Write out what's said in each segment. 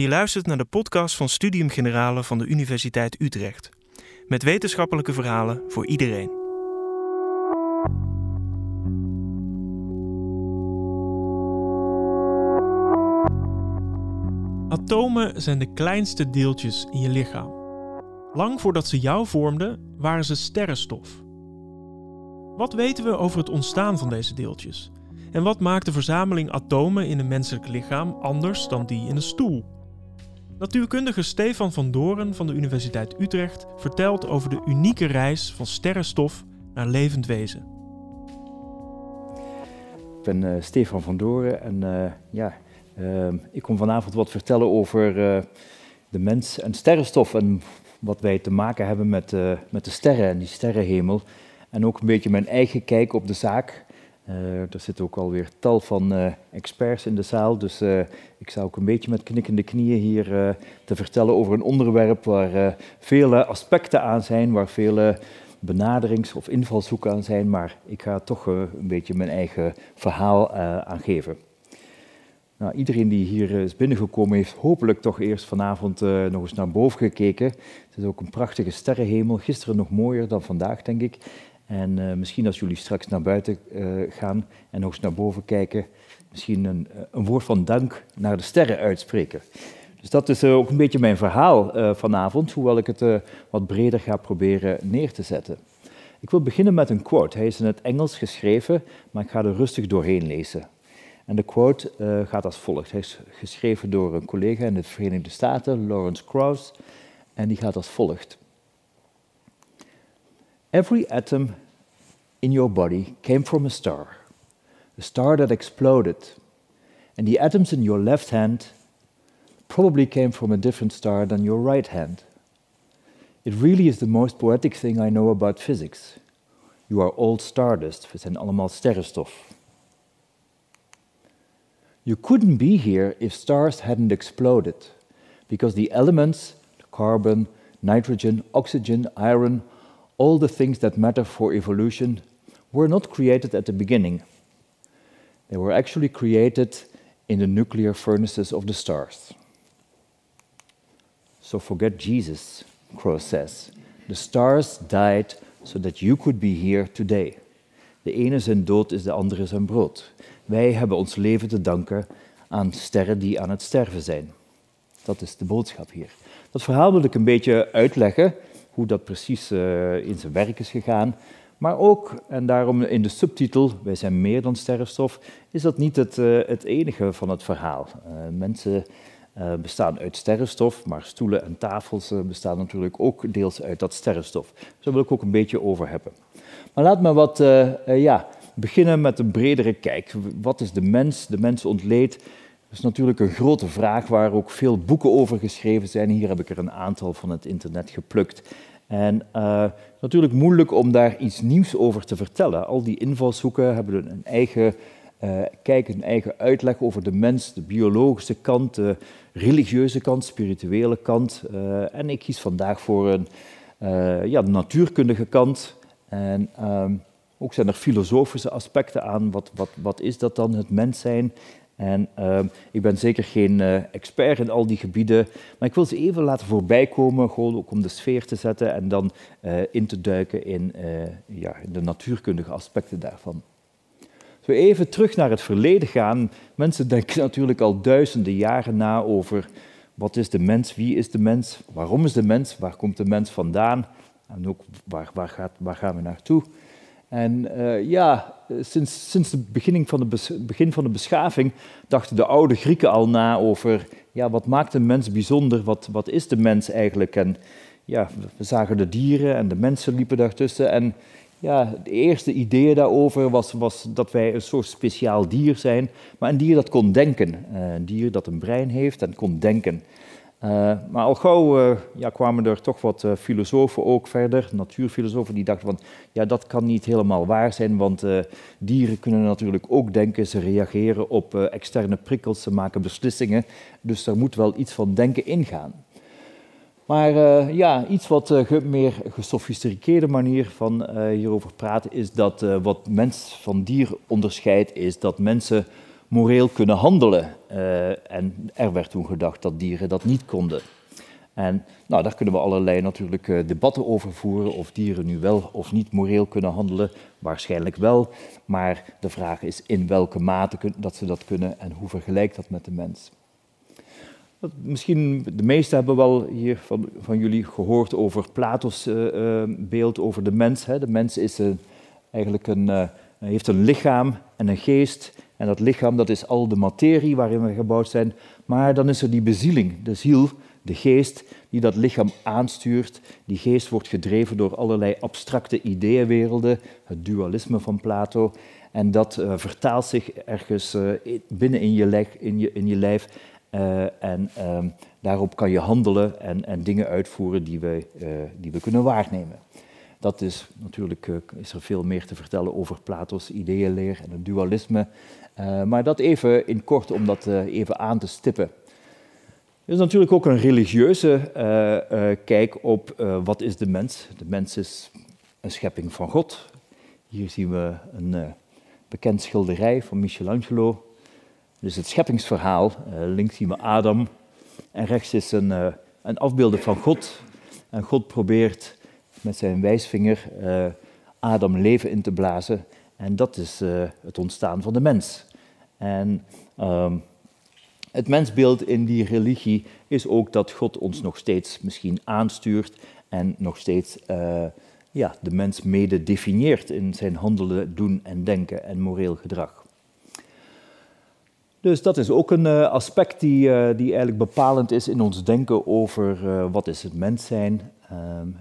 Je luistert naar de podcast van Studium Generale van de Universiteit Utrecht. Met wetenschappelijke verhalen voor iedereen. Atomen zijn de kleinste deeltjes in je lichaam. Lang voordat ze jou vormden, waren ze sterrenstof. Wat weten we over het ontstaan van deze deeltjes? En wat maakt de verzameling atomen in een menselijk lichaam anders dan die in een stoel? Natuurkundige Stefan van Doren van de Universiteit Utrecht vertelt over de unieke reis van sterrenstof naar levend wezen. Ik ben uh, Stefan van Doren en uh, ja, uh, ik kom vanavond wat vertellen over de mens en sterrenstof en wat wij te maken hebben met, met de sterren en die sterrenhemel. En ook een beetje mijn eigen kijk op de zaak. Uh, er zitten ook alweer tal van uh, experts in de zaal, dus uh, ik zou ook een beetje met knikkende knieën hier te vertellen over een onderwerp waar vele aspecten aan zijn, waar vele benaderings- of invalshoeken aan zijn, maar ik ga toch een beetje mijn eigen verhaal aan geven. Nou, iedereen die hier is binnengekomen heeft hopelijk toch eerst vanavond nog eens naar boven gekeken. Het is ook een prachtige sterrenhemel, gisteren nog mooier dan vandaag denk ik. En uh, misschien als jullie straks naar buiten uh, gaan en nog eens naar boven kijken, misschien een, eh, een, woord van dank naar de sterren uitspreken. Dus dat is ook een beetje mijn verhaal vanavond, hoewel ik het wat breder ga proberen neer te zetten. Ik wil beginnen met een quote. Hij is in het Engels geschreven, maar ik ga er rustig doorheen lezen. En de quote gaat als volgt. Hij is geschreven door een collega in de Verenigde Staten, Lawrence Krauss, en die gaat als volgt. Every atom in your body came from a star, a star that exploded. And the atoms in your left hand probably came from a different star than your right hand. It really is the most poetic thing I know about physics. You are all stardust, we zijn allemaal sterrenstof. You couldn't be here if stars hadn't exploded, because the elements, carbon, nitrogen, oxygen, iron, all the things that matter for evolution were not created at the beginning. They were actually created in the nuclear furnaces of the stars. So forget Jesus, Crow says. The stars died so that you could be here today. De ene zijn dood is de andere zijn brood. Wij hebben ons leven te danken aan sterren die aan het sterven zijn. Dat is de boodschap hier. Dat verhaal wil ik een beetje uitleggen hoe dat precies uh, in zijn werk is gegaan. Maar ook, en daarom in de subtitel, wij zijn meer dan sterrenstof, is dat niet het, uh, het enige van het verhaal. Uh, mensen bestaan uit sterrenstof, maar stoelen en tafels bestaan natuurlijk ook deels uit dat sterrenstof. Dus daar wil ik ook een beetje over hebben. Maar laat me wat, ja, beginnen met een bredere kijk. Wat is de mens? De mens ontleed dat is natuurlijk een grote vraag waar ook veel boeken over geschreven zijn. Hier heb ik er een aantal van het internet geplukt. En uh, natuurlijk moeilijk om daar iets nieuws over te vertellen. Al die invalshoeken hebben een eigen uh, kijk, een eigen uitleg over de mens, de biologische kant, de religieuze kant, spirituele kant. Uh, en ik kies vandaag voor een ja, natuurkundige kant. En ehm, ook zijn er filosofische aspecten aan. Wat, wat, wat is dat dan, het mens zijn? En uh, ik ben zeker geen uh, expert in al die gebieden, maar ik wil ze even laten voorbijkomen, gewoon ook om de sfeer te zetten en dan uh, in te duiken in, ja, in de natuurkundige aspecten daarvan. Als we even terug naar het verleden gaan, mensen denken natuurlijk al duizenden jaren na over wat is de mens, wie is de mens, waarom is de mens, waar komt de mens vandaan en ook waar, waar, gaat, waar gaan we naartoe. En uh, ja, sinds, sinds het begin van, de begin van de beschaving dachten de oude Grieken al na over ja, wat maakt een mens bijzonder, wat, wat is de mens eigenlijk? En ja, we zagen de dieren en de mensen liepen daartussen. En ja, de eerste idee daarover was, was dat wij een soort speciaal dier zijn, maar een dier dat kon denken. Eh, een dier dat een brein heeft en kon denken. Uh, maar al gauw uh, ja, kwamen er toch wat uh, filosofen ook verder, natuurfilosofen, die dachten van ja, dat kan niet helemaal waar zijn, want dieren kunnen natuurlijk ook denken, ze reageren op externe prikkels, ze maken beslissingen, dus er moet wel iets van denken ingaan. Maar ja, iets wat uh, meer gesofisticeerde manier van hierover praten is dat wat mens van dier onderscheidt, is dat mensen moreel kunnen handelen. en er werd toen gedacht dat dieren dat niet konden. En nou, daar kunnen we allerlei natuurlijk uh, debatten over voeren, of dieren nu wel of niet moreel kunnen handelen. Waarschijnlijk wel, maar de vraag is in welke mate dat ze dat kunnen en hoe vergelijkt dat met de mens. Misschien, de meesten hebben wel hier van, van jullie gehoord over Plato's uh, beeld over de mens. Hè. De mens is eigenlijk een, heeft een lichaam en een geest. En dat lichaam dat is al de materie waarin we gebouwd zijn. Maar dan is er die bezieling, de ziel, de geest die dat lichaam aanstuurt. Die geest wordt gedreven door allerlei abstracte ideeënwerelden, het dualisme van Plato. En dat uh, vertaalt zich ergens uh, binnen in je, lijf, in je, in je lijf. Uh, en ehm, daarop kan je handelen en, en dingen uitvoeren die we, die we kunnen waarnemen. Dat is natuurlijk is er veel meer te vertellen over Plato's ideeënleer en het dualisme. Maar dat even in kort om dat even aan te stippen. Er is natuurlijk ook een religieuze uh, kijk op wat is de mens. De mens is een schepping van God. Hier zien we een bekend schilderij van Michelangelo. Dus het scheppingsverhaal. links zien we Adam en rechts is een, een afbeelding van God. En God probeert met zijn wijsvinger Adam leven in te blazen. En dat is het ontstaan van de mens. En um, het mensbeeld in die religie is ook dat God ons nog steeds misschien aanstuurt en nog steeds uh, ja, de mens mede definieert in zijn handelen, doen en denken en moreel gedrag. Dus dat is ook een uh, aspect die, die eigenlijk bepalend is in ons denken over wat is het mens zijn,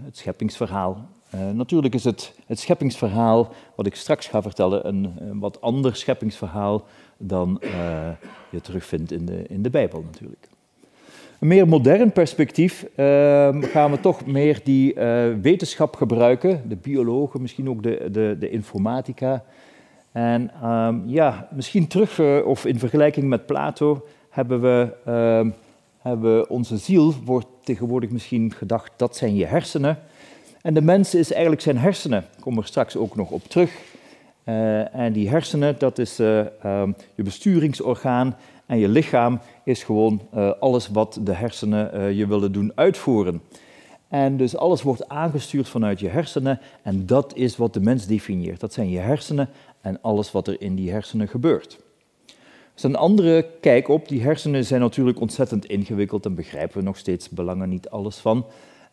het scheppingsverhaal. Natuurlijk is het, het scheppingsverhaal, wat ik straks ga vertellen, een, wat ander scheppingsverhaal dan uh, je terugvindt in de, in de Bijbel natuurlijk. Een meer modern perspectief uh, gaan we toch meer die uh, wetenschap gebruiken, de biologen, misschien ook de, de, de informatica. En um, ja, misschien terug, of in vergelijking met Plato, hebben we, ehm, hebben onze ziel, wordt tegenwoordig misschien gedacht, dat zijn je hersenen. En de mens is eigenlijk zijn hersenen. Ik kom er straks ook nog op terug. Uh, en die hersenen, dat is uh, um, je besturingsorgaan. En je lichaam is gewoon uh, alles wat de hersenen je willen doen uitvoeren. En dus alles wordt aangestuurd vanuit je hersenen. En dat is wat de mens definieert. Dat zijn je hersenen en alles wat er in die hersenen gebeurt. Is een andere kijk op. Die hersenen zijn natuurlijk ontzettend ingewikkeld en begrijpen we nog steeds belangen niet alles van.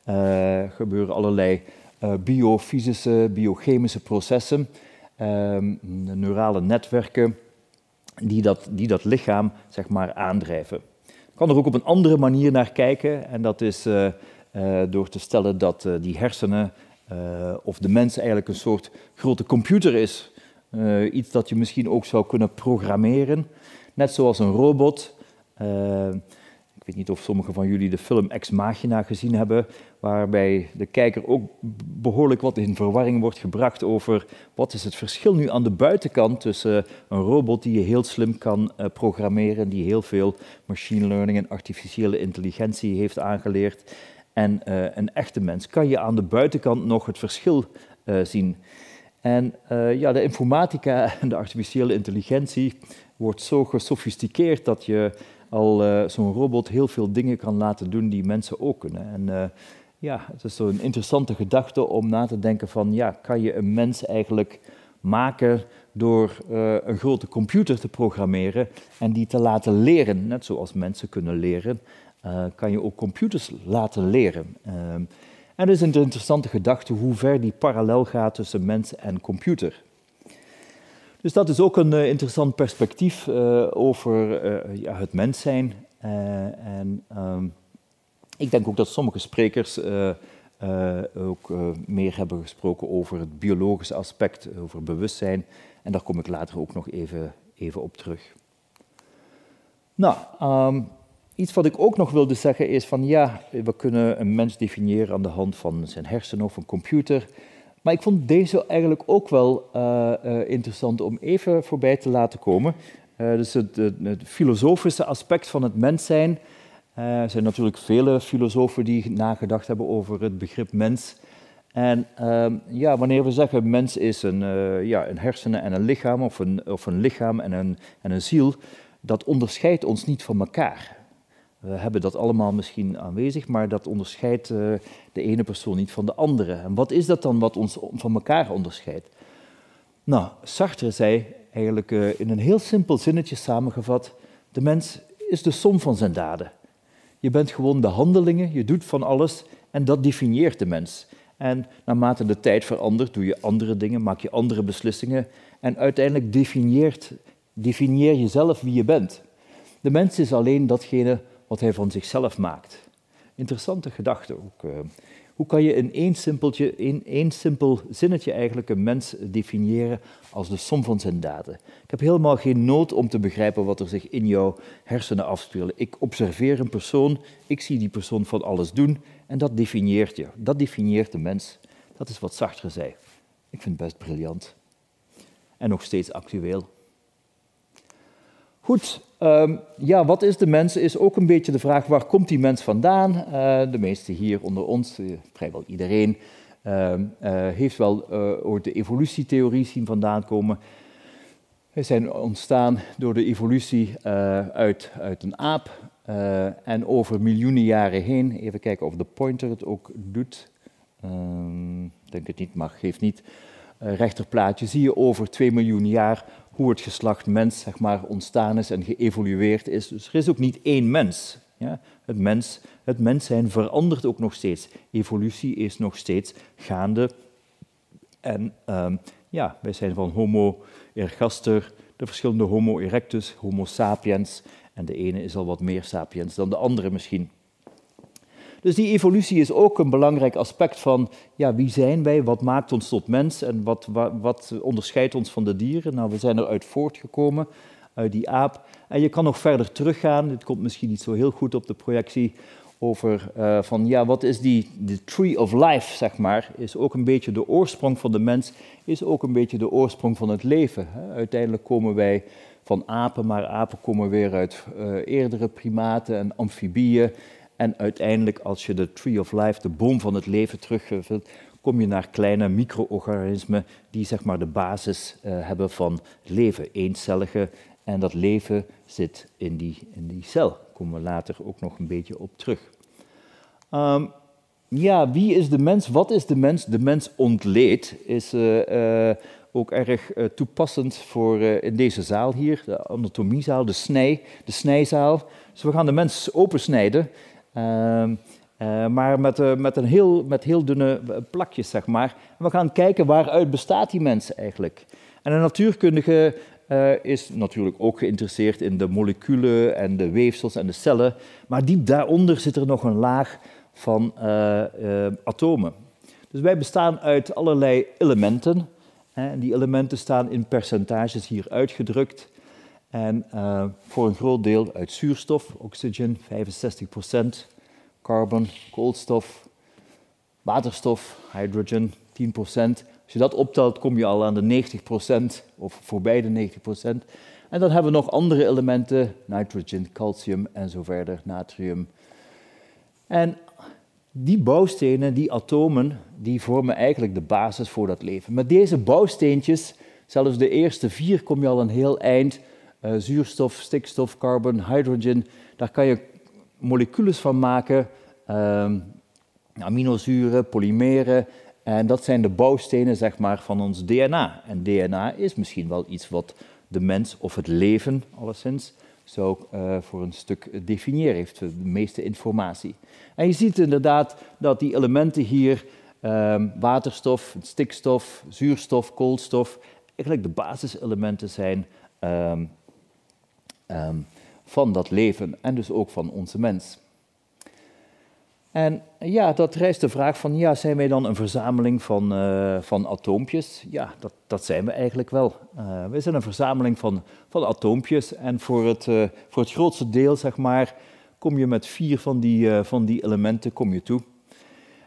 Er gebeuren allerlei biofysische, biochemische processen um, neurale netwerken die dat, die dat lichaam zeg maar, aandrijven. Ik kan er ook op een andere manier naar kijken en dat is uh, door te stellen dat die hersenen of de mens eigenlijk een soort grote computer is. iets dat je misschien ook zou kunnen programmeren, net zoals een robot ik weet niet of sommigen van jullie de film Ex Machina gezien hebben, waarbij de kijker ook behoorlijk wat in verwarring wordt gebracht over wat is het verschil nu aan de buitenkant tussen een robot die je heel slim kan uh, programmeren, die heel veel machine learning en artificiële intelligentie heeft aangeleerd, en uh, een echte mens. Kan je aan de buitenkant nog het verschil uh, zien? En ja, de informatica en de artificiële intelligentie wordt zo gesofisticeerd dat je al uh, zo'n robot heel veel dingen kan laten doen die mensen ook kunnen. En uh, ja, het is zo'n interessante gedachte om na te denken van, ja, kan je een mens eigenlijk maken door uh, een grote computer te programmeren en die te laten leren, net zoals mensen kunnen leren, kan je ook computers laten leren. Ehm, en het is een interessante gedachte hoe ver die parallel gaat tussen mens en computer. Dus dat is ook een uh, interessant perspectief uh, over uh, ja, het mens zijn. en um, ik denk ook dat sommige sprekers ook meer hebben gesproken over het biologische aspect, over bewustzijn. En daar kom ik later ook nog even, even op terug. Nou, um, iets wat ik ook nog wilde zeggen is van ja, we kunnen een mens definiëren aan de hand van zijn hersenen of een computer. Maar ik vond deze eigenlijk ook wel uh, uh, interessant om even voorbij te laten komen. Uh, dus het, filosofische aspect van het mens zijn. er zijn natuurlijk vele filosofen die nagedacht hebben over het begrip mens. En ehm, ja, wanneer we zeggen mens is een, ja, een hersenen en een lichaam, of een, of een lichaam en een, en een ziel, dat onderscheidt ons niet van elkaar. We hebben dat allemaal misschien aanwezig, maar dat onderscheidt uh, de ene persoon niet van de andere. En wat is dat dan wat ons van elkaar onderscheidt? Nou, Sartre zei eigenlijk uh, in een heel simpel zinnetje samengevat: de mens is de som van zijn daden. Je bent gewoon de handelingen, je doet van alles en dat definieert de mens. En naarmate de tijd verandert, doe je andere dingen, maak je andere beslissingen en uiteindelijk definieert, definieer je zelf wie je bent. De mens is alleen datgene wat hij van zichzelf maakt. Interessante gedachte ook. Uh, hoe kan je in één, simpeltje, in één simpel zinnetje eigenlijk een mens definiëren als de som van zijn daden? Ik heb helemaal geen nood om te begrijpen wat er zich in jouw hersenen afspeelt. Ik observeer een persoon, ik zie die persoon van alles doen en dat definieert je. Dat definieert de mens. Dat is wat Sartre zei. Ik vind het best briljant. En nog steeds actueel. Goed, um, ja, wat is de mens? Is ook een beetje de vraag, waar komt die mens vandaan? Uh, de meesten hier onder ons, uh, vrijwel iedereen, uh, heeft wel ooit de evolutietheorie zien vandaan komen. We zijn ontstaan door de evolutie uit, uit een aap. en over miljoenen jaren heen, even kijken of de pointer het ook doet. Ehm, ik denk het niet, maar geeft niet. rechterplaatje zie je over 2 miljoen jaar hoe het geslacht mens zeg maar, ontstaan is en geëvolueerd is. Dus er is ook niet één mens. Ja? Het, mens het mens zijn verandert ook nog steeds. Evolutie is nog steeds gaande. En um, ja, wij zijn van Homo ergaster, de verschillende Homo erectus, Homo sapiens. En de ene is al wat meer sapiens dan de andere misschien. Dus die evolutie is ook een belangrijk aspect van ja, wie zijn wij, wat maakt ons tot mens en wat, wat, onderscheidt ons van de dieren. Nou, we zijn eruit voortgekomen, uit die aap. En je kan nog verder teruggaan, dit komt misschien niet zo heel goed op de projectie, over uh, van ja, wat is die de tree of life, zeg maar, is ook een beetje de oorsprong van de mens, is ook een beetje de oorsprong van het leven. Hè. Uiteindelijk komen wij van apen, maar apen komen weer uit uh, eerdere primaten en amfibieën. En uiteindelijk, als je de Tree of Life, de boom van het leven, terugvult, kom je naar kleine micro-organismen die zeg maar de basis uh, hebben van leven, eencellige. En dat leven zit in die, in die cel. Daar komen we later ook nog een beetje op terug. Um, ja, wie is de mens? Wat is de mens? De mens ontleed is uh, uh, ook erg toepassend voor in deze zaal hier, de anatomiezaal, de snij, de snijzaal. Dus we gaan de mens opensnijden Ehm, eh, maar met, uh, met, een heel, met heel dunne plakjes, zeg maar. En we gaan kijken waaruit bestaat die mens eigenlijk. En een natuurkundige is natuurlijk ook geïnteresseerd in de moleculen en de weefsels en de cellen. Maar diep daaronder zit er nog een laag van atomen. Dus wij bestaan uit allerlei elementen. Hè, die elementen staan in percentages hier uitgedrukt. En uh, voor een groot deel uit zuurstof, oxygen 65%, carbon, koolstof, waterstof, hydrogen 10%. Als je dat optelt, kom je al aan de 90% of voorbij de 90%. En dan hebben we nog andere elementen, nitrogen, calcium en zo verder, natrium. En die bouwstenen, die atomen, die vormen eigenlijk de basis voor dat leven. Met deze bouwsteentjes, zelfs de eerste vier, kom je al een heel eind uh, zuurstof, stikstof, carbon, hydrogen. Daar kan je moleculen van maken, um, aminozuren, polymeren. En dat zijn de bouwstenen zeg maar, van ons DNA. En DNA is misschien wel iets wat de mens of het leven, alleszins, zo uh, voor een stuk definiëren, heeft de meeste informatie. En je ziet inderdaad dat die elementen hier, um, waterstof, stikstof, zuurstof, koolstof, eigenlijk de basiselementen zijn um, um, van dat leven en dus ook van onze mens. En ja, dat rijst de vraag van, ja, zijn wij dan een verzameling van, uh, van atoompjes? Ja, dat, dat zijn we eigenlijk wel. Uh, wij zijn een verzameling van, van atoompjes en voor het, uh, voor het grootste deel, zeg maar, kom je met vier van die, van die elementen kom je toe.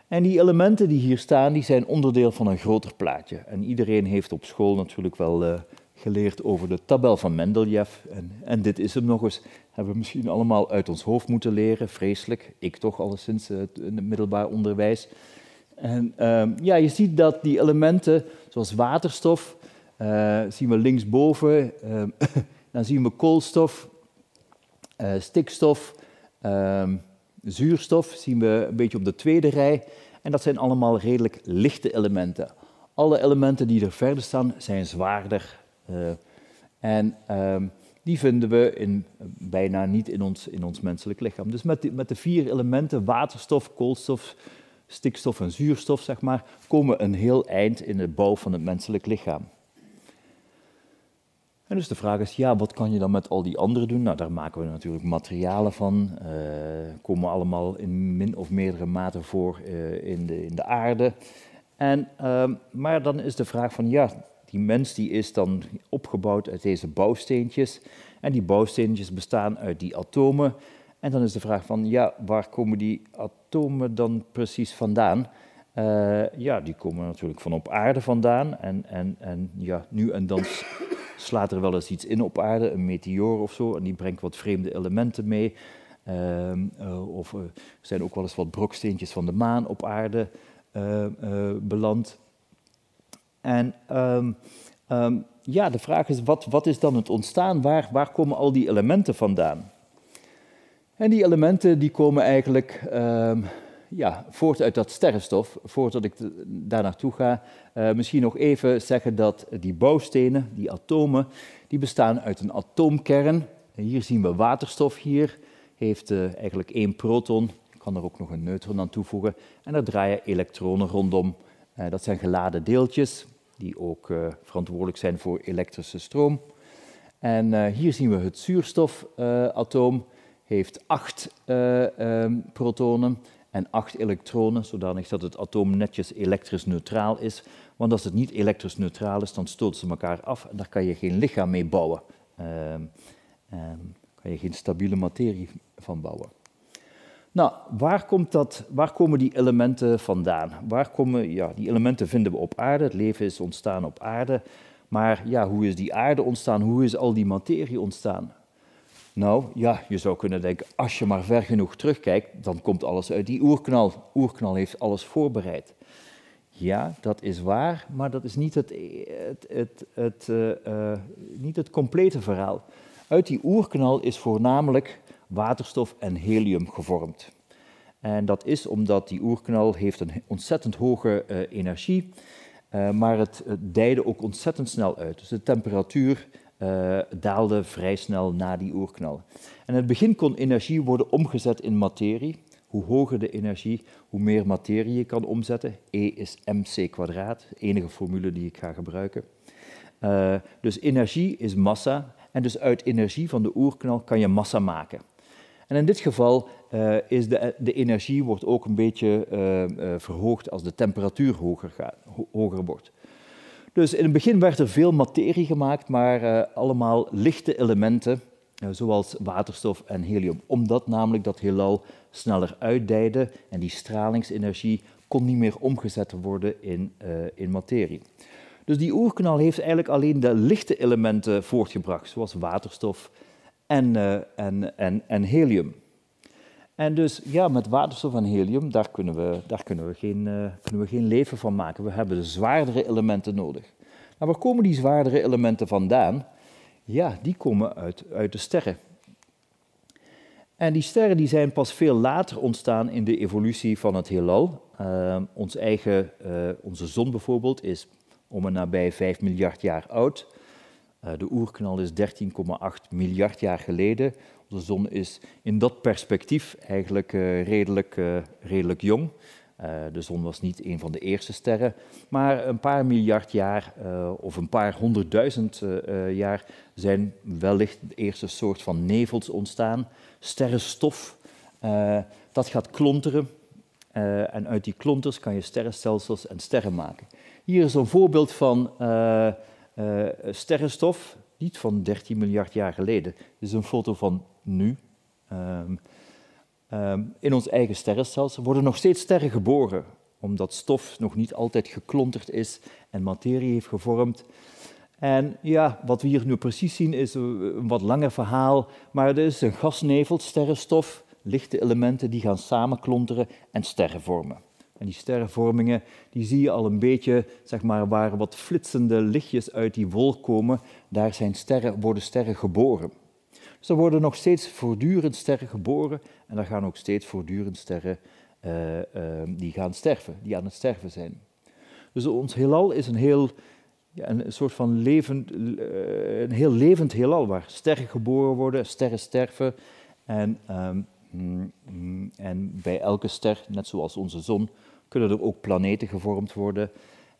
En die elementen die hier staan, die zijn onderdeel van een groter plaatje. En iedereen heeft op school natuurlijk wel geleerd over de tabel van Mendeleev. En, en, dit is hem nog eens. Hebben we misschien allemaal uit ons hoofd moeten leren. Vreselijk. Ik toch alleszins uh, in het middelbaar onderwijs. En ehm, ja, je ziet dat die elementen, zoals waterstof, uh, zien we linksboven. Uh, dan zien we koolstof, uh, stikstof, ehm, zuurstof, zien we een beetje op de tweede rij. En dat zijn allemaal redelijk lichte elementen. Alle elementen die er verder staan zijn zwaarder. En ehm, die vinden we in, bijna niet in ons, in ons menselijk lichaam. Dus met, met de vier elementen, waterstof, koolstof, stikstof en zuurstof, zeg maar, komen we een heel eind in de bouw van het menselijk lichaam. En dus de vraag is, ja, wat kan je dan met al die anderen doen? Nou, daar maken we natuurlijk materialen van, uh, komen allemaal in min of meerdere mate voor uh, in, de, in de aarde. En, uh, maar dan is de vraag van, ja, die mens die is dan opgebouwd uit deze bouwsteentjes. En die bouwsteentjes bestaan uit die atomen. En dan is de vraag van, ja, waar komen die atomen dan precies vandaan? Uh, ja, die komen natuurlijk van op aarde vandaan. En, en, en ja, nu en dan slaat er wel eens iets in op aarde, een meteoor of zo, en die brengt wat vreemde elementen mee. Uh, uh, of er zijn ook wel eens wat broksteentjes van de maan op aarde beland. En um, um, ja, de vraag is, wat, wat is dan het ontstaan? Waar, waar komen al die elementen vandaan? En die elementen die komen eigenlijk um, ja, voort uit dat sterrenstof. Voordat ik daar naartoe ga, uh, misschien nog even zeggen dat die bouwstenen, die atomen, die bestaan uit een atoomkern. En hier zien we waterstof hier, heeft uh, eigenlijk één proton. Ik kan er ook nog een neutron aan toevoegen. En daar draaien elektronen rondom. Uh, dat zijn geladen deeltjes, die ook verantwoordelijk zijn voor elektrische stroom. En hier zien we het zuurstofatoom heeft acht um, protonen en acht elektronen, zodanig dat het atoom netjes elektrisch neutraal is. Want als het niet elektrisch neutraal is, dan stoten ze elkaar af en daar kan je geen lichaam mee bouwen. Uh, kan je geen stabiele materie van bouwen. Nou, waar, komt dat, waar komen die elementen vandaan? Waar komen, ja, die elementen vinden we op aarde, het leven is ontstaan op aarde. Maar ja, hoe is die aarde ontstaan? Hoe is al die materie ontstaan? Nou ja, je zou kunnen denken, als je maar ver genoeg terugkijkt, dan komt alles uit die oerknal. Oerknal heeft alles voorbereid. Ja, dat is waar, maar dat is niet het, het, het, het uh, uh, niet het complete verhaal. Uit die oerknal is voornamelijk waterstof en helium gevormd. En dat is omdat die oerknal heeft een ontzettend hoge uh, energie, maar het, het dijde ook ontzettend snel uit. Dus de temperatuur uh, daalde vrij snel na die oerknal. En in het begin kon energie worden omgezet in materie. Hoe hoger de energie, hoe meer materie je kan omzetten. E is mc kwadraat, de enige formule die ik ga gebruiken. Uh, dus energie is massa, en dus uit energie van de oerknal kan je massa maken. En in dit geval uh, is de, de, energie wordt ook een beetje uh, verhoogd als de temperatuur hoger, gaat, ho hoger wordt. Dus in het begin werd er veel materie gemaakt, maar allemaal lichte elementen, zoals waterstof en helium. Omdat namelijk dat heelal sneller uitdijde en die stralingsenergie kon niet meer omgezet worden in, in materie. Dus die oerknal heeft eigenlijk alleen de lichte elementen voortgebracht, zoals waterstof en, en, en, en helium. En dus ja, met waterstof en helium, daar kunnen we, daar kunnen we, geen, uh, kunnen we geen leven van maken. We hebben de zwaardere elementen nodig. Maar waar komen die zwaardere elementen vandaan? Ja, die komen uit, uit de sterren. En die sterren die zijn pas veel later ontstaan in de evolutie van het heelal. Uh, ons eigen, onze zon bijvoorbeeld is om en nabij 5 miljard jaar oud. Uh, de oerknal is 13,8 miljard jaar geleden. De zon is in dat perspectief eigenlijk uh, redelijk, uh, redelijk jong. De zon was niet een van de eerste sterren, maar een paar miljard jaar of een paar honderdduizend jaar zijn wellicht de eerste soort van nevels ontstaan. Sterrenstof, dat gaat klonteren en uit die klonters kan je sterrenstelsels en sterren maken. Hier is een voorbeeld van sterrenstof, niet van 13 miljard jaar geleden. Dit is een foto van nu. Um, um, in ons eigen sterrenstelsel worden nog steeds sterren geboren, omdat stof nog niet altijd geklonterd is en materie heeft gevormd. En ja, wat we hier nu precies zien is een wat langer verhaal, maar het is een gasnevel, sterrenstof, lichte elementen die gaan samenklonteren en sterren vormen. En die sterrenvormingen, die zie je al een beetje, zeg maar, waar wat flitsende lichtjes uit die wolk komen. Daar zijn sterren, worden sterren geboren. Dus er worden nog steeds voortdurend sterren geboren en er gaan ook steeds voortdurend sterren uh, uh, die gaan sterven, die aan het sterven zijn. Dus ons heelal is een heel, ja, een soort van levend, uh, een heel levend heelal waar sterren geboren worden, sterren sterven en, um, mm, en bij elke ster, net zoals onze zon, kunnen er ook planeten gevormd worden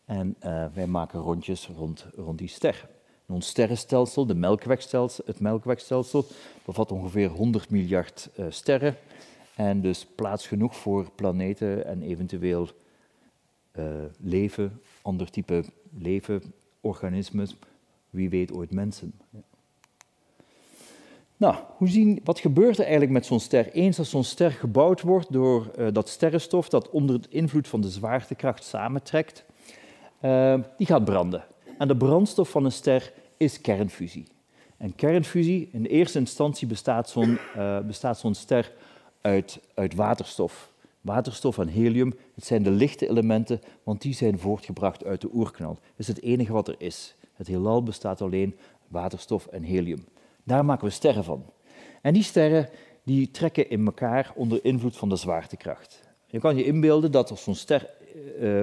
en wij maken rondjes rond, rond die ster. Ons sterrenstelsel, de melkwegstelsel, het melkwegstelsel, bevat ongeveer 100 miljard uh, sterren. En dus plaats genoeg voor planeten en eventueel uh, leven, ander type leven, organismen, wie weet ooit mensen. Nou, hoe zien, wat gebeurt er eigenlijk met zo'n ster? Eens als zo'n ster gebouwd wordt door uh, dat sterrenstof dat onder het invloed van de zwaartekracht samentrekt, uh, die gaat branden. En de brandstof van een ster is kernfusie. En kernfusie, in eerste instantie bestaat zo'n uh, zo'n ster uit, uit waterstof. Waterstof en helium, het zijn de lichte elementen, want die zijn voortgebracht uit de oerknal. Dat is het enige wat er is. Het heelal bestaat alleen waterstof en helium. Daar maken we sterren van. En die sterren die trekken in elkaar onder invloed van de zwaartekracht. Je kan je inbeelden dat als zo'n ster uh,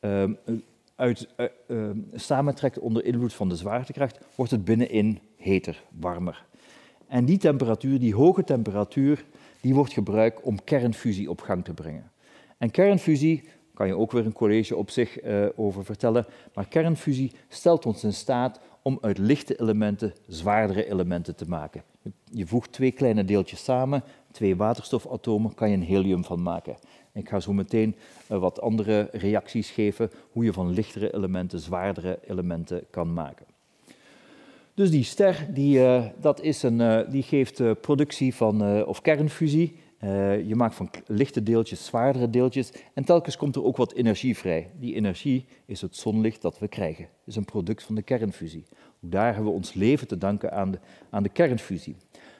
uh, uit, uh, samentrekt onder invloed van de zwaartekracht, wordt het binnenin heter, warmer. En die temperatuur, die hoge temperatuur, die wordt gebruikt om kernfusie op gang te brengen. En kernfusie, kan je ook weer een college op zich uh, over vertellen, maar kernfusie stelt ons in staat om uit lichte elementen zwaardere elementen te maken. Je voegt twee kleine deeltjes samen, twee waterstofatomen, kan je een helium van maken. Ik ga zo meteen uh, wat andere reacties geven hoe je van lichtere elementen zwaardere elementen kan maken. Dus die ster die, uh, dat is een, die geeft productie van, of kernfusie. Je maakt van lichte deeltjes zwaardere deeltjes en telkens komt er ook wat energie vrij. Die energie is het zonlicht dat we krijgen. Is een product van de kernfusie. Ook daar hebben we ons leven te danken aan de, aan de kernfusie.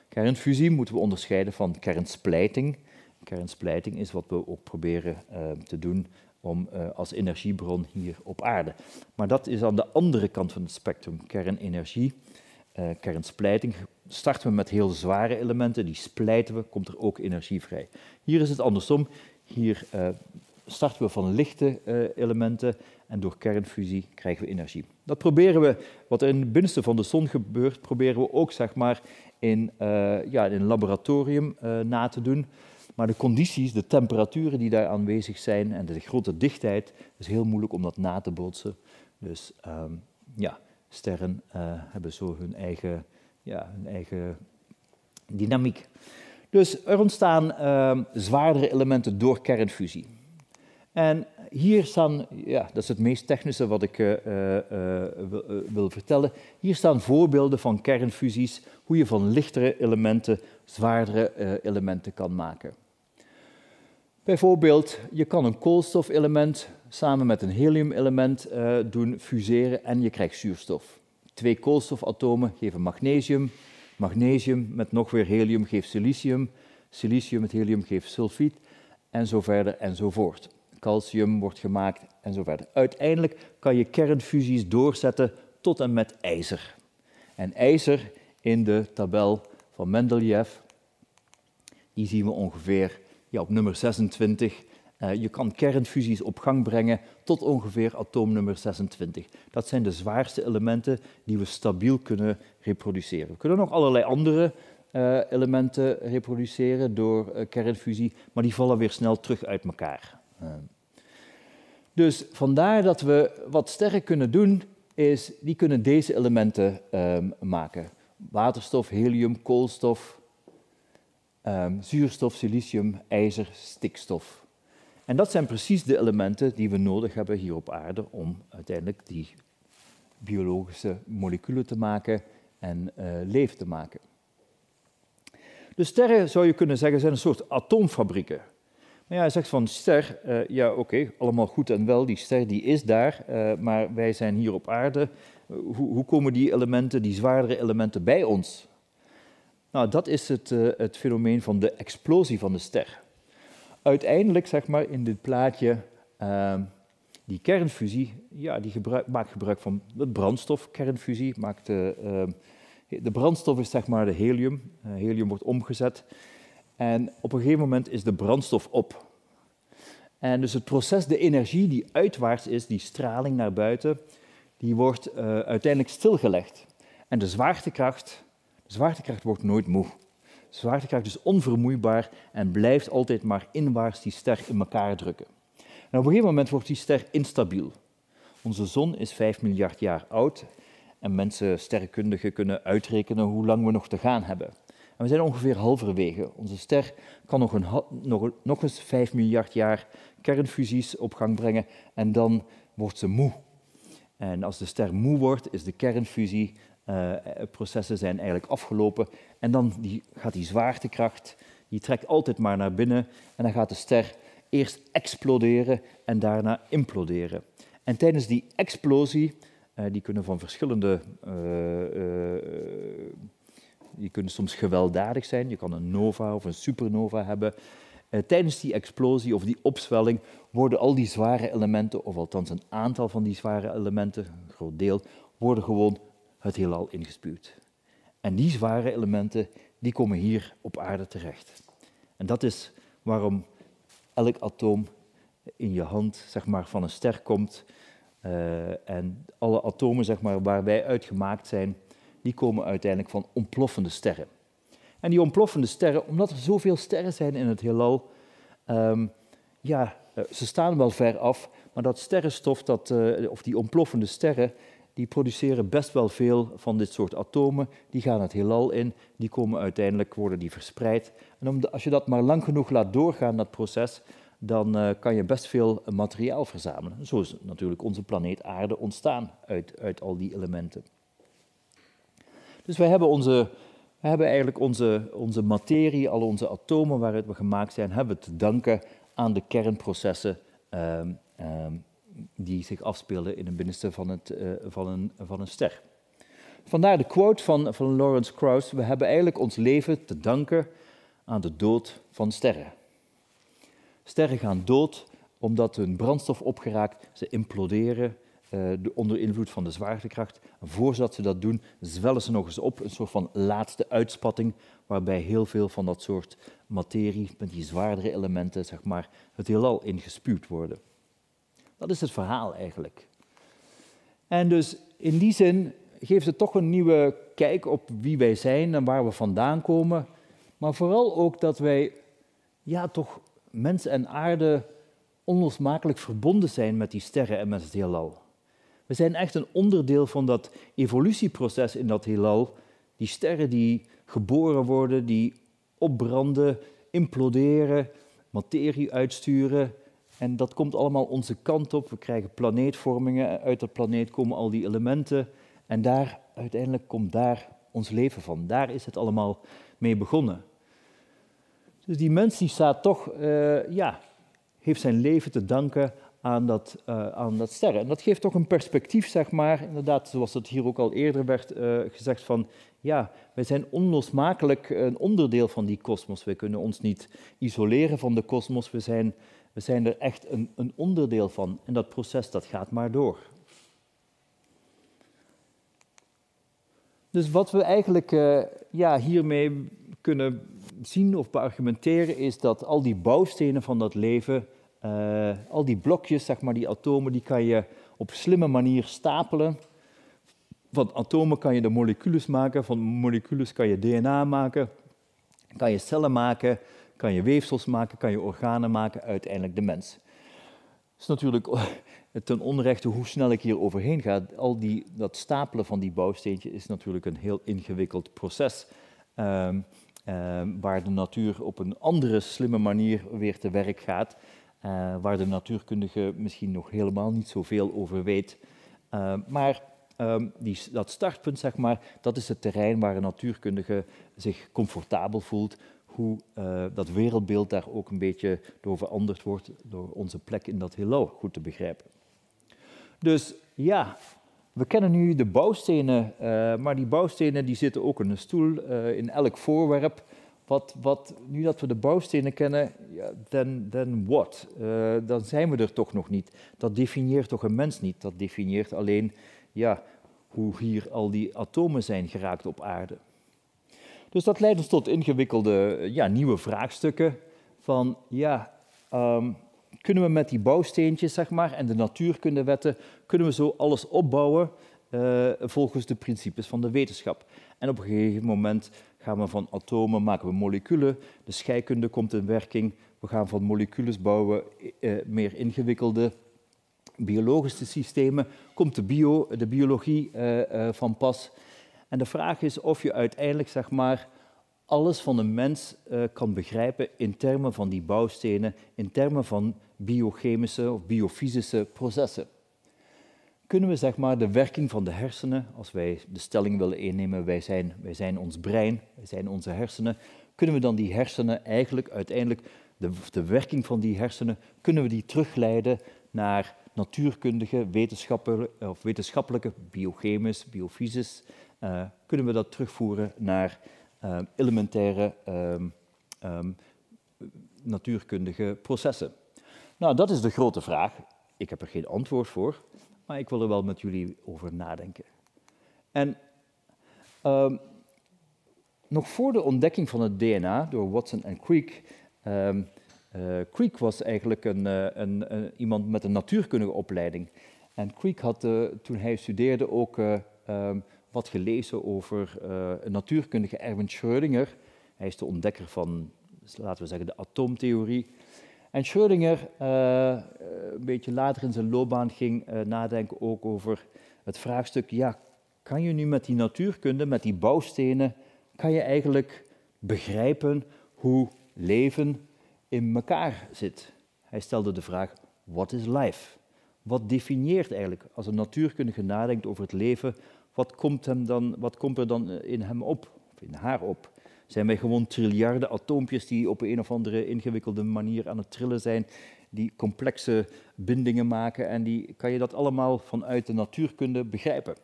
Kernfusie moeten we onderscheiden van kernsplijting. Kernsplijting is wat we ook proberen uh, te doen om, uh, als energiebron hier op aarde. Maar dat is aan de andere kant van het spectrum. Kernenergie, kernsplijting, starten we met heel zware elementen, die splijten we, komt er ook energie vrij. Hier is het andersom. Hier starten we van lichte elementen en door kernfusie krijgen we energie. Dat proberen we, wat er in het binnenste van de zon gebeurt, proberen we ook zeg maar, in, ja, in een laboratorium na te doen. Maar de condities, de temperaturen die daar aanwezig zijn en de grote dichtheid, is heel moeilijk om dat na te bootsen. Dus um, ja, sterren hebben zo hun eigen, ja, hun eigen dynamiek. Dus er ontstaan um, zwaardere elementen door kernfusie. En hier staan, ja, dat is het meest technische wat ik uh, uh, wil, wil, vertellen. Hier staan voorbeelden van kernfusies, hoe je van lichtere elementen zwaardere elementen kan maken. Bijvoorbeeld, je kan een koolstofelement samen met een heliumelement doen fuseren en je krijgt zuurstof. Twee koolstofatomen geven magnesium, magnesium met nog weer helium geeft silicium, silicium met helium geeft sulfiet en zo verder en zo voort. Calcium wordt gemaakt en zo verder. Uiteindelijk kan je kernfusies doorzetten tot en met ijzer. En ijzer in de tabel van Mendeleev, die zien we ongeveer ja, op nummer 26. Uh, je kan kernfusies op gang brengen tot ongeveer atoomnummer 26. Dat zijn de zwaarste elementen die we stabiel kunnen reproduceren. We kunnen nog allerlei andere uh, elementen reproduceren door uh, kernfusie, maar die vallen weer snel terug uit elkaar. dus vandaar dat we wat sterren kunnen doen, is die kunnen deze elementen um, maken. Waterstof, helium, koolstof, um, zuurstof, silicium, ijzer, stikstof. En dat zijn precies de elementen die we nodig hebben hier op aarde om uiteindelijk die biologische moleculen te maken en uh, leven te maken. De sterren, zou je kunnen zeggen, zijn een soort atoomfabrieken. Maar ja, hij zegt van ster, uh, ja oké, allemaal goed en wel, die ster die is daar, uh, maar wij zijn hier op aarde. Hoe, hoe komen die elementen, die zwaardere elementen bij ons? Nou, dat is het, het fenomeen van de explosie van de ster. Uiteindelijk, zeg maar, in dit plaatje, ehm, die kernfusie, ja, die gebruik, maakt gebruik van het brandstof. Kernfusie maakt de, ehm, de brandstof is zeg maar de helium. Uh, helium wordt omgezet. En op een gegeven moment is de brandstof op. En dus het proces, de energie die uitwaarts is, die straling naar buiten, die wordt uh, uiteindelijk stilgelegd. En de zwaartekracht, de zwaartekracht wordt nooit moe. Zwaartekracht is onvermoeibaar en blijft altijd maar inwaarts die ster in elkaar drukken. En op een gegeven moment wordt die ster instabiel. Onze zon is 5 miljard jaar oud en mensen, sterrenkundigen, kunnen uitrekenen hoe lang we nog te gaan hebben. En we zijn ongeveer halverwege. Onze ster kan nog, een, nog, nog eens 5 miljard jaar kernfusies op gang brengen en dan wordt ze moe. En als de ster moe wordt, is de kernfusieprocessen uh, zijn eigenlijk afgelopen. En dan die, gaat die zwaartekracht, die trekt altijd maar naar binnen. En dan gaat de ster eerst exploderen en daarna imploderen. En tijdens die explosie, uh, die kunnen van verschillende... Die kunnen soms gewelddadig zijn. Je kan een nova of een supernova hebben. Tijdens die explosie of die opzwelling worden al die zware elementen, of althans een aantal van die zware elementen, een groot deel, worden gewoon het heelal ingespuwd. En die zware elementen, die komen hier op aarde terecht. En dat is waarom elk atoom in je hand zeg maar, van een ster komt. Uh, en alle atomen zeg maar, waar wij uitgemaakt zijn, die komen uiteindelijk van ontploffende sterren. En die ontploffende sterren, omdat er zoveel sterren zijn in het heelal, um, ja, uh, ze staan wel ver af, maar dat sterrenstof, dat, uh, of die ontploffende sterren, die produceren best wel veel van dit soort atomen. Die gaan het heelal in, die komen uiteindelijk, worden die verspreid. En om de, als je dat maar lang genoeg laat doorgaan, dat proces, dan uh, kan je best veel materiaal verzamelen. Zo is natuurlijk onze planeet Aarde ontstaan uit, uit al die elementen. Dus wij hebben, onze, hebben eigenlijk onze, onze materie, al onze atomen waaruit we gemaakt zijn, hebben te danken aan de kernprocessen um, um, die zich afspelen in het binnenste van, het, uh, van, een, van een ster. Vandaar de quote van, van Lawrence Krauss: We hebben eigenlijk ons leven te danken aan de dood van sterren. Sterren gaan dood omdat hun brandstof opgeraakt, ze imploderen uh, onder invloed van de zwaartekracht. En voordat ze dat doen, zwellen ze nog eens op, een soort van laatste uitspatting, waarbij heel veel van dat soort materie, met die zwaardere elementen, zeg maar, het heelal ingespuwd worden. Dat is het verhaal eigenlijk. En dus in die zin geeft het toch een nieuwe kijk op wie wij zijn en waar we vandaan komen. Maar vooral ook dat wij, ja, toch mens en aarde onlosmakelijk verbonden zijn met die sterren en met het heelal. We zijn echt een onderdeel van dat evolutieproces in dat heelal. Die sterren die geboren worden, die opbranden, imploderen, materie uitsturen. En dat komt allemaal onze kant op. We krijgen planeetvormingen. Uit dat planeet komen al die elementen. En daar, uiteindelijk komt daar ons leven van. Daar is het allemaal mee begonnen. Dus die mens die staat toch, uh, ja, heeft zijn leven te danken aan dat, uh, aan dat sterren. En dat geeft toch een perspectief, zeg maar, inderdaad, zoals het hier ook al eerder werd uh, gezegd, van ja, wij zijn onlosmakelijk een onderdeel van die kosmos. We kunnen ons niet isoleren van de kosmos, we zijn, we zijn er echt een, een onderdeel van. En dat proces, dat gaat maar door. Dus wat we eigenlijk uh, ja, hiermee kunnen zien of beargumenteren, is dat al die bouwstenen van dat leven uh, al die blokjes, zeg maar, die atomen, die kan je op slimme manier stapelen. Van atomen kan je de moleculen maken, van moleculen kan je DNA maken, kan je cellen maken, kan je weefsels maken, kan je organen maken, uiteindelijk de mens. Het is natuurlijk ten onrechte hoe snel ik hier overheen ga. Al die, dat stapelen van die bouwsteentjes is natuurlijk een heel ingewikkeld proces. Um, um, waar de natuur op een andere slimme manier weer te werk gaat. Uh, waar de natuurkundige misschien nog helemaal niet zoveel over weet. Uh, maar die, dat startpunt, zeg maar, dat is het terrein waar een natuurkundige zich comfortabel voelt, hoe uh, dat wereldbeeld daar ook een beetje door veranderd wordt, door onze plek in dat heelal goed te begrijpen. Dus ja, we kennen nu de bouwstenen, maar die bouwstenen die zitten ook in een stoel, in elk voorwerp wat, wat, nu dat we de bouwstenen kennen, then, then what? Dan zijn we er toch nog niet. Dat definieert toch een mens niet. Dat definieert alleen ja, hoe hier al die atomen zijn geraakt op aarde. Dus dat leidt ons tot ingewikkelde ja, nieuwe vraagstukken van ja, um, kunnen we met die bouwsteentjes zeg maar, en de natuurkundewetten, kunnen we zo alles opbouwen uh, volgens de principes van de wetenschap. En op een gegeven moment gaan we van atomen, maken we moleculen, de scheikunde komt in werking, we gaan van moleculen bouwen uh, meer ingewikkelde biologische systemen, komt de, bio, de biologie uh, van pas. En de vraag is of je uiteindelijk zeg maar, alles van een mens uh, kan begrijpen in termen van die bouwstenen, in termen van biochemische of biofysische processen. Kunnen we zeg maar de werking van de hersenen, als wij de stelling willen innemen, wij zijn, wij zijn ons brein, wij zijn onze hersenen, kunnen we dan die hersenen eigenlijk uiteindelijk, de, de werking van die hersenen, kunnen we die terugleiden naar natuurkundige, wetenschappelijke, of wetenschappelijke biochemisch, biofysisch, uh, kunnen we dat terugvoeren naar uh, elementaire um, um, natuurkundige processen? Nou, dat is de grote vraag. Ik heb er geen antwoord voor, maar ik wil er wel met jullie over nadenken. En um, nog voor de ontdekking van het DNA door Watson en Crick. Uh, Crick was eigenlijk een, een, iemand met een natuurkundige opleiding. En Crick had toen hij studeerde ook wat gelezen over een natuurkundige Erwin Schrödinger. Hij is de ontdekker van, laten we zeggen, de atoomtheorie. En Schrödinger, uh, een beetje later in zijn loopbaan, ging nadenken ook over het vraagstuk, ja, kan je nu met die natuurkunde, met die bouwstenen, kan je eigenlijk begrijpen hoe leven in elkaar zit? Hij stelde de vraag, what is life? Wat definieert eigenlijk, als een natuurkundige nadenkt over het leven, wat komt, hem dan, wat komt er dan in hem op, of in haar op? Zijn wij gewoon triljarden atoompjes die op een of andere ingewikkelde manier aan het trillen zijn, die complexe bindingen maken en die kan je dat allemaal vanuit de natuurkunde begrijpen.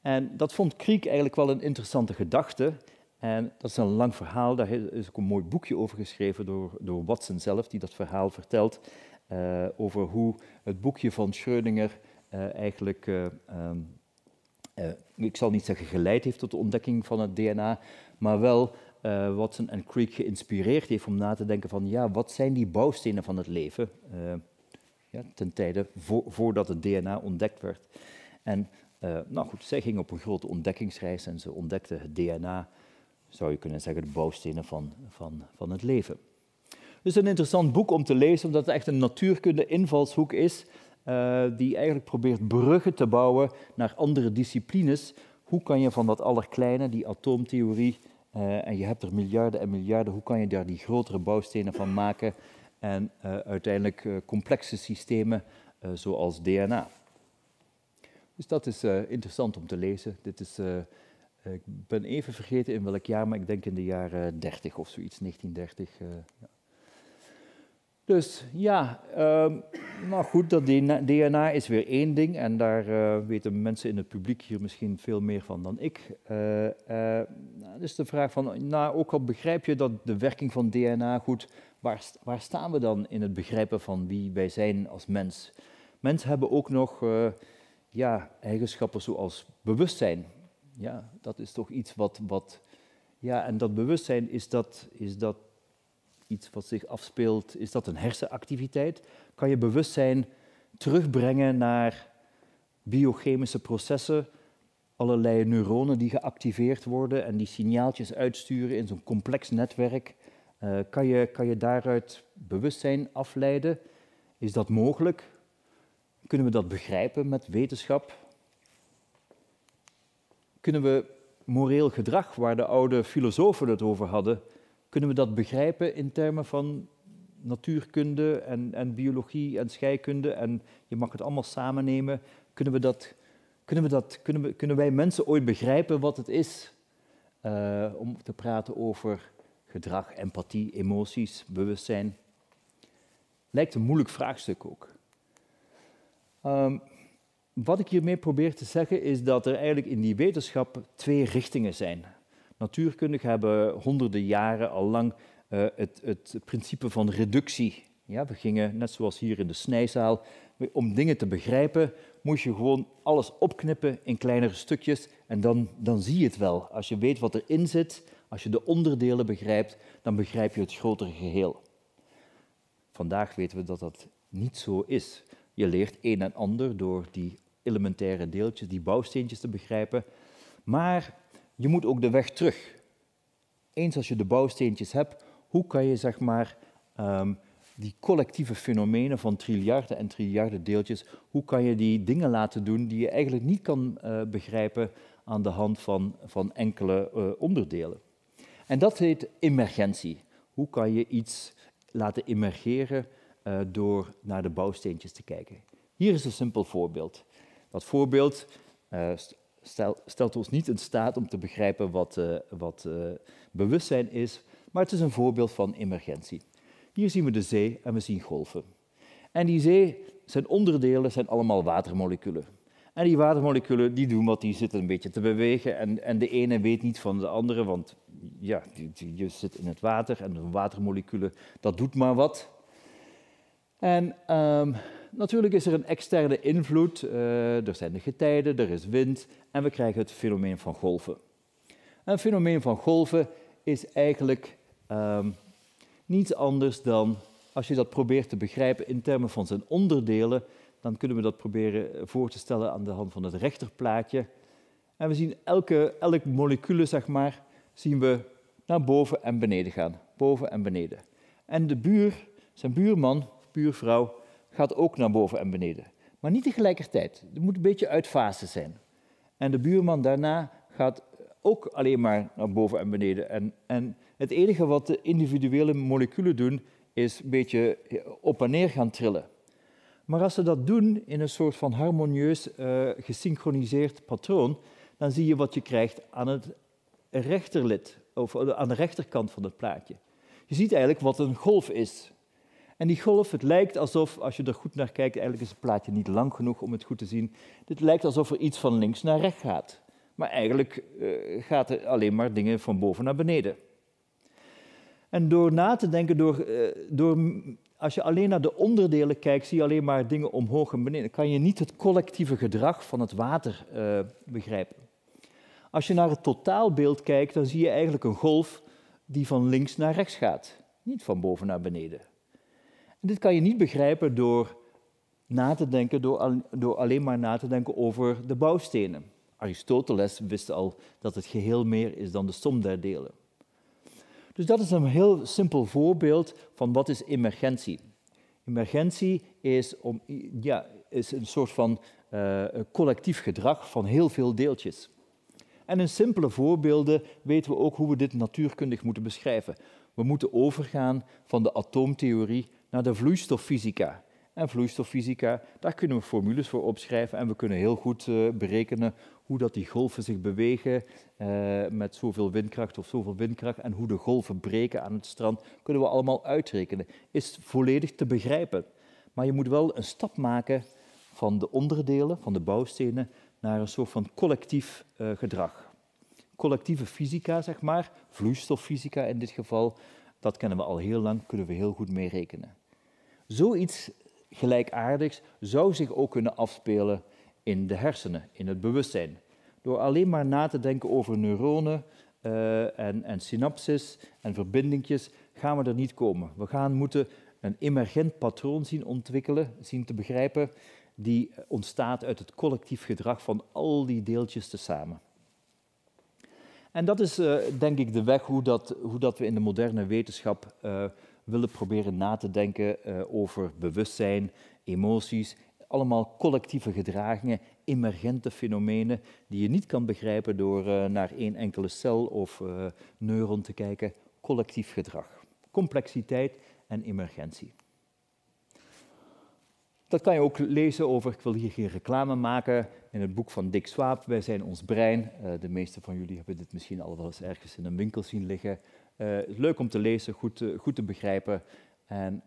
En dat vond Kriek eigenlijk wel een interessante gedachte. En dat is een lang verhaal, daar is ook een mooi boekje over geschreven door, door Watson zelf, die dat verhaal vertelt, uh, over hoe het boekje van Schrödinger uh, eigenlijk uh, ik zal niet zeggen geleid heeft tot de ontdekking van het DNA, maar wel uh, Watson en Crick geïnspireerd heeft om na te denken van ja, wat zijn die bouwstenen van het leven uh, ja, ten tijde vo voordat het DNA ontdekt werd. En nou goed, zij ging op een grote ontdekkingsreis en ze ontdekte het DNA, zou je kunnen zeggen, de bouwstenen van, van, van het leven. Dus een interessant boek om te lezen, omdat het echt een natuurkunde invalshoek is uh, die eigenlijk probeert bruggen te bouwen naar andere disciplines. Hoe kan je van dat allerkleine, die atoomtheorie, uh, en je hebt er miljarden en miljarden, hoe kan je daar die grotere bouwstenen van maken en uh, uiteindelijk complexe systemen zoals DNA. Dus dat is interessant om te lezen. Dit is, ik ben even vergeten in welk jaar, maar ik denk in de jaren 30 of zoiets, 1930. Ja. Dus ja, um, nou goed, dat DNA is weer één ding en daar uh, weten mensen in het publiek hier misschien veel meer van dan ik. Uh, uh, dus de vraag van, nou ook al begrijp je dat de werking van DNA goed, waar, waar staan we dan in het begrijpen van wie wij zijn als mens? Mensen hebben ook nog ja, eigenschappen zoals bewustzijn. Ja, dat is toch iets wat, wat ja, en dat bewustzijn is dat, is dat iets wat zich afspeelt, is dat een hersenactiviteit? Kan je bewustzijn terugbrengen naar biochemische processen, allerlei neuronen die geactiveerd worden en die signaaltjes uitsturen in zo'n complex netwerk? Uh, kan, je, kan je daaruit bewustzijn afleiden? Is dat mogelijk? Kunnen we dat begrijpen met wetenschap? Kunnen we moreel gedrag, waar de oude filosofen het over hadden, kunnen we dat begrijpen in termen van natuurkunde en, en biologie en scheikunde en je mag het allemaal samen nemen? Kunnen, we dat, kunnen, we dat, kunnen, we, kunnen wij mensen ooit begrijpen wat het is uh, om te praten over gedrag, empathie, emoties, bewustzijn? Lijkt een moeilijk vraagstuk ook. Um, wat ik hiermee probeer te zeggen is dat er eigenlijk in die wetenschap twee richtingen zijn. Natuurkundigen hebben honderden jaren al lang uh, het, het, principe van reductie. Ja, we gingen, net zoals hier in de snijzaal, om dingen te begrijpen, moest je gewoon alles opknippen in kleinere stukjes en dan, dan zie je het wel. Als je weet wat erin zit, als je de onderdelen begrijpt, dan begrijp je het grotere geheel. Vandaag weten we dat dat niet zo is. Je leert een en ander door die elementaire deeltjes, die bouwsteentjes te begrijpen. Maar je moet ook de weg terug. Eens als je de bouwsteentjes hebt, hoe kan je zeg maar um, die collectieve fenomenen van triljarden en triljarden deeltjes, hoe kan je die dingen laten doen die je eigenlijk niet kan uh, begrijpen aan de hand van, van enkele uh, onderdelen. En dat heet emergentie. Hoe kan je iets laten emergeren uh, door naar de bouwsteentjes te kijken? Hier is een simpel voorbeeld. Dat voorbeeld stel, stelt ons niet in staat om te begrijpen wat, wat bewustzijn is, maar het is een voorbeeld van emergentie. Hier zien we de zee en we zien golven. En die zee, zijn onderdelen zijn allemaal watermoleculen. En die watermoleculen die doen wat, die zitten een beetje te bewegen. En, en de ene weet niet van de andere, want ja, je zit in het water en de watermoleculen, dat doet maar wat. En um, natuurlijk is er een externe invloed. Uh, er zijn de getijden, er is wind en we krijgen het fenomeen van golven. En het fenomeen van golven is eigenlijk um, niets anders dan, als je dat probeert te begrijpen in termen van zijn onderdelen, dan kunnen we dat proberen voor te stellen aan de hand van het rechterplaatje. En we zien elke, elk molecuul, zeg maar, zien we naar boven en beneden gaan. Boven en beneden. En de buur, zijn buurman, buurvrouw, gaat ook naar boven en beneden. Maar niet tegelijkertijd. Het moet een beetje uit fase zijn. En de buurman daarna gaat ook alleen maar naar boven en beneden. En, en het enige wat de individuele moleculen doen, is een beetje op en neer gaan trillen. Maar als ze dat doen in een soort van harmonieus uh, gesynchroniseerd patroon, dan zie je wat je krijgt aan het rechterlid, of aan de rechterkant van het plaatje. Je ziet eigenlijk wat een golf is. En die golf, het lijkt alsof, als je er goed naar kijkt, eigenlijk is het plaatje niet lang genoeg om het goed te zien, het lijkt alsof er iets van links naar rechts gaat. Maar eigenlijk uh, gaat er alleen maar dingen van boven naar beneden. En door na te denken, door, uh, door, als je alleen naar de onderdelen kijkt, zie je alleen maar dingen omhoog en beneden. Kan je niet het collectieve gedrag van het water uh, begrijpen. Als je naar het totaalbeeld kijkt, dan zie je eigenlijk een golf die van links naar rechts gaat, niet van boven naar beneden. Dit kan je niet begrijpen door na te denken, door, door alleen maar na te denken over de bouwstenen. Aristoteles wist al dat het geheel meer is dan de som der delen. Dus dat is een heel simpel voorbeeld van wat is emergentie. Emergentie is, om, ja, is een soort van uh, collectief gedrag van heel veel deeltjes. En in simpele voorbeelden weten we ook hoe we dit natuurkundig moeten beschrijven. We moeten overgaan van de atoomtheorie naar de vloeistoffysica. En vloeistoffysica, daar kunnen we formules voor opschrijven en we kunnen heel goed uh, berekenen hoe dat die golven zich bewegen uh, met zoveel windkracht of zoveel windkracht en hoe de golven breken aan het strand, kunnen we allemaal uitrekenen. Is volledig te begrijpen. Maar je moet wel een stap maken van de onderdelen, van de bouwstenen, naar een soort van collectief uh, gedrag. Collectieve fysica, zeg maar, vloeistoffysica in dit geval, dat kennen we al heel lang, kunnen we heel goed mee rekenen. Zoiets gelijkaardigs zou zich ook kunnen afspelen in de hersenen, in het bewustzijn. Door alleen maar na te denken over neuronen uh, en, en synapses en verbindingjes, gaan we er niet komen. We gaan moeten een emergent patroon zien ontwikkelen, zien te begrijpen, die ontstaat uit het collectief gedrag van al die deeltjes tezamen. En dat is uh, denk ik de weg hoe, dat, hoe dat we in de moderne wetenschap uh, willen proberen na te denken uh, over bewustzijn, emoties allemaal collectieve gedragingen, emergente fenomenen die je niet kan begrijpen door uh, naar één enkele cel of uh, neuron te kijken. Collectief gedrag, complexiteit en emergentie. Dat kan je ook lezen over, ik wil hier geen reclame maken, in het boek van Dick Swaap, Wij zijn ons brein. De meeste van jullie hebben dit misschien al wel eens ergens in een winkel zien liggen. Leuk om te lezen, goed, goed te begrijpen. En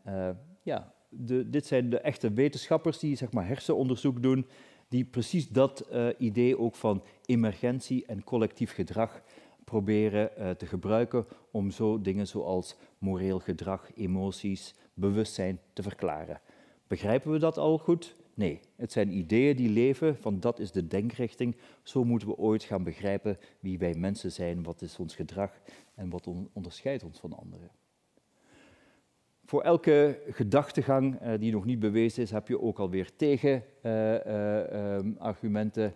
ja, de, dit zijn de echte wetenschappers die zeg maar, hersenonderzoek doen, die precies dat idee ook van emergentie en collectief gedrag proberen eh, te gebruiken om zo dingen zoals moreel gedrag, emoties, bewustzijn te verklaren. Begrijpen we dat al goed? Nee, het zijn ideeën die leven, van dat is de denkrichting. Zo moeten we ooit gaan begrijpen wie wij mensen zijn, wat is ons gedrag en wat onderscheidt ons van anderen. Voor elke gedachtegang uh, die nog niet bewezen is, heb je ook alweer tegenargumenten. Uh, uh,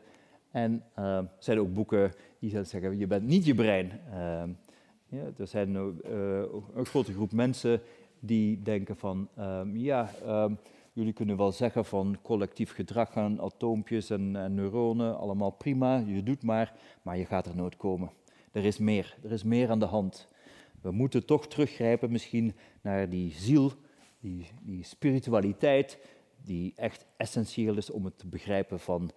en er zijn ook boeken die zeggen, je bent niet je brein. Ehm, ja, er zijn een grote groep mensen die denken van, ehm, ja, ehm, jullie kunnen wel zeggen van collectief gedrag aan atoompjes en, en, neuronen, allemaal prima, je doet maar, maar je gaat er nooit komen. Er is meer, er is meer aan de hand. We moeten toch teruggrijpen misschien naar die ziel, die, die spiritualiteit, die echt essentieel is om het te begrijpen van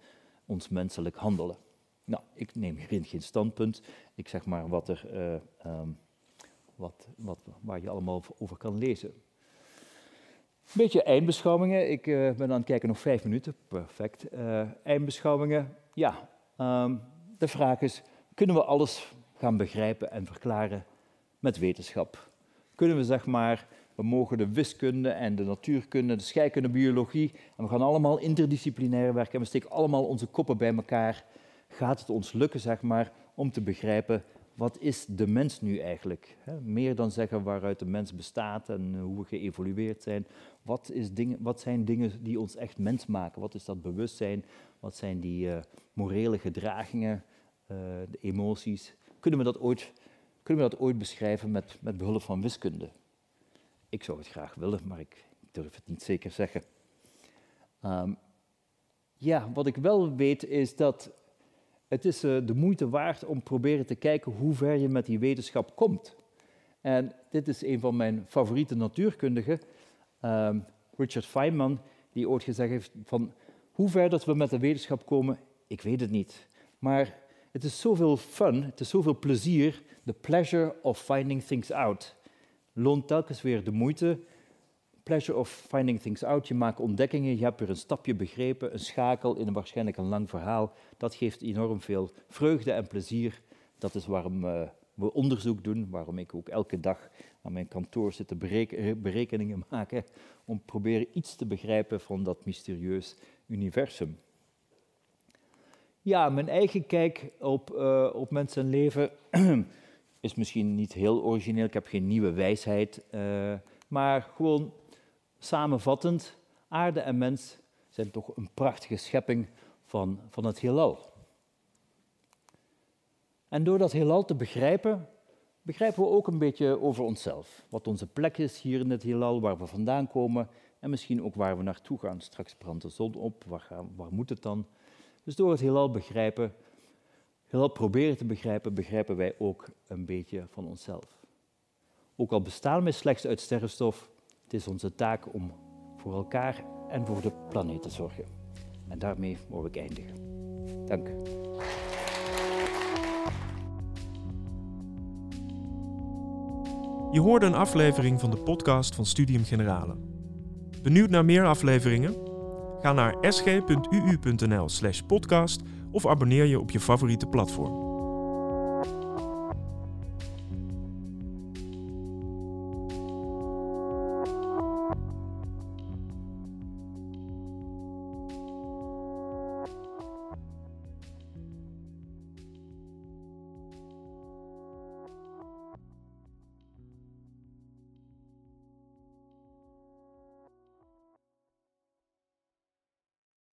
ons menselijk handelen. Nou, ik neem hierin geen standpunt. Ik zeg maar wat er, uh, um, wat, wat, waar je allemaal over kan lezen. Een beetje eindbeschouwingen. Ik uh, ben aan het kijken, nog vijf minuten. Perfect. Uh, eindbeschouwingen. Ja, um, de vraag is, kunnen we alles gaan begrijpen en verklaren met wetenschap? Kunnen we zeg maar, we mogen de wiskunde en de natuurkunde, de scheikunde, biologie, en we gaan allemaal interdisciplinair werken en we steken allemaal onze koppen bij elkaar. Gaat het ons lukken, zeg maar, om te begrijpen wat is de mens nu eigenlijk? meer dan zeggen waaruit de mens bestaat en hoe we geëvolueerd zijn. Wat, is dingen, wat zijn dingen die ons echt mens maken? Wat is dat bewustzijn? Wat zijn die uh, morele gedragingen, uh, de emoties? Kunnen we dat ooit kunnen we dat ooit beschrijven met, met behulp van wiskunde? Ik zou het graag willen, maar ik durf het niet zeker zeggen. Um, ja, wat ik wel weet is dat het is uh, de moeite waard om proberen te kijken hoe ver je met die wetenschap komt. En dit is een van mijn favoriete natuurkundigen, um, Richard Feynman, die ooit gezegd heeft van hoe ver dat we met de wetenschap komen, ik weet het niet. Maar het is zoveel fun, het is zoveel plezier. The pleasure of finding things out. Loont telkens weer de moeite. Pleasure of finding things out. Je maakt ontdekkingen, je hebt weer een stapje begrepen, een schakel in een waarschijnlijk een lang verhaal. Dat geeft enorm veel vreugde en plezier. Dat is waarom uh, we onderzoek doen, waarom ik ook elke dag aan mijn kantoor zit te bereken, berekeningen maken, om proberen iets te begrijpen van dat mysterieus universum. Ja, mijn eigen kijk op, uh, op en leven is misschien niet heel origineel. Ik heb geen nieuwe wijsheid. Maar gewoon samenvattend, aarde en mens zijn toch een prachtige schepping van, van het heelal. En door dat heelal te begrijpen, begrijpen we ook een beetje over onszelf. Wat onze plek is hier in het heelal, waar we vandaan komen en misschien ook waar we naartoe gaan. Straks brandt de zon op, waar, gaan, waar moet het dan? Dus door het heelal begrijpen, heelal proberen te begrijpen, begrijpen wij ook een beetje van onszelf. Ook al bestaan we slechts uit sterrenstof, het is onze taak om voor elkaar en voor de planeet te zorgen. En daarmee wou ik eindigen. Dank. Je hoorde een aflevering van de podcast van Studium Generale. Benieuwd naar meer afleveringen? Ga naar sg.uu.nl/podcast of abonneer je op je favoriete platform.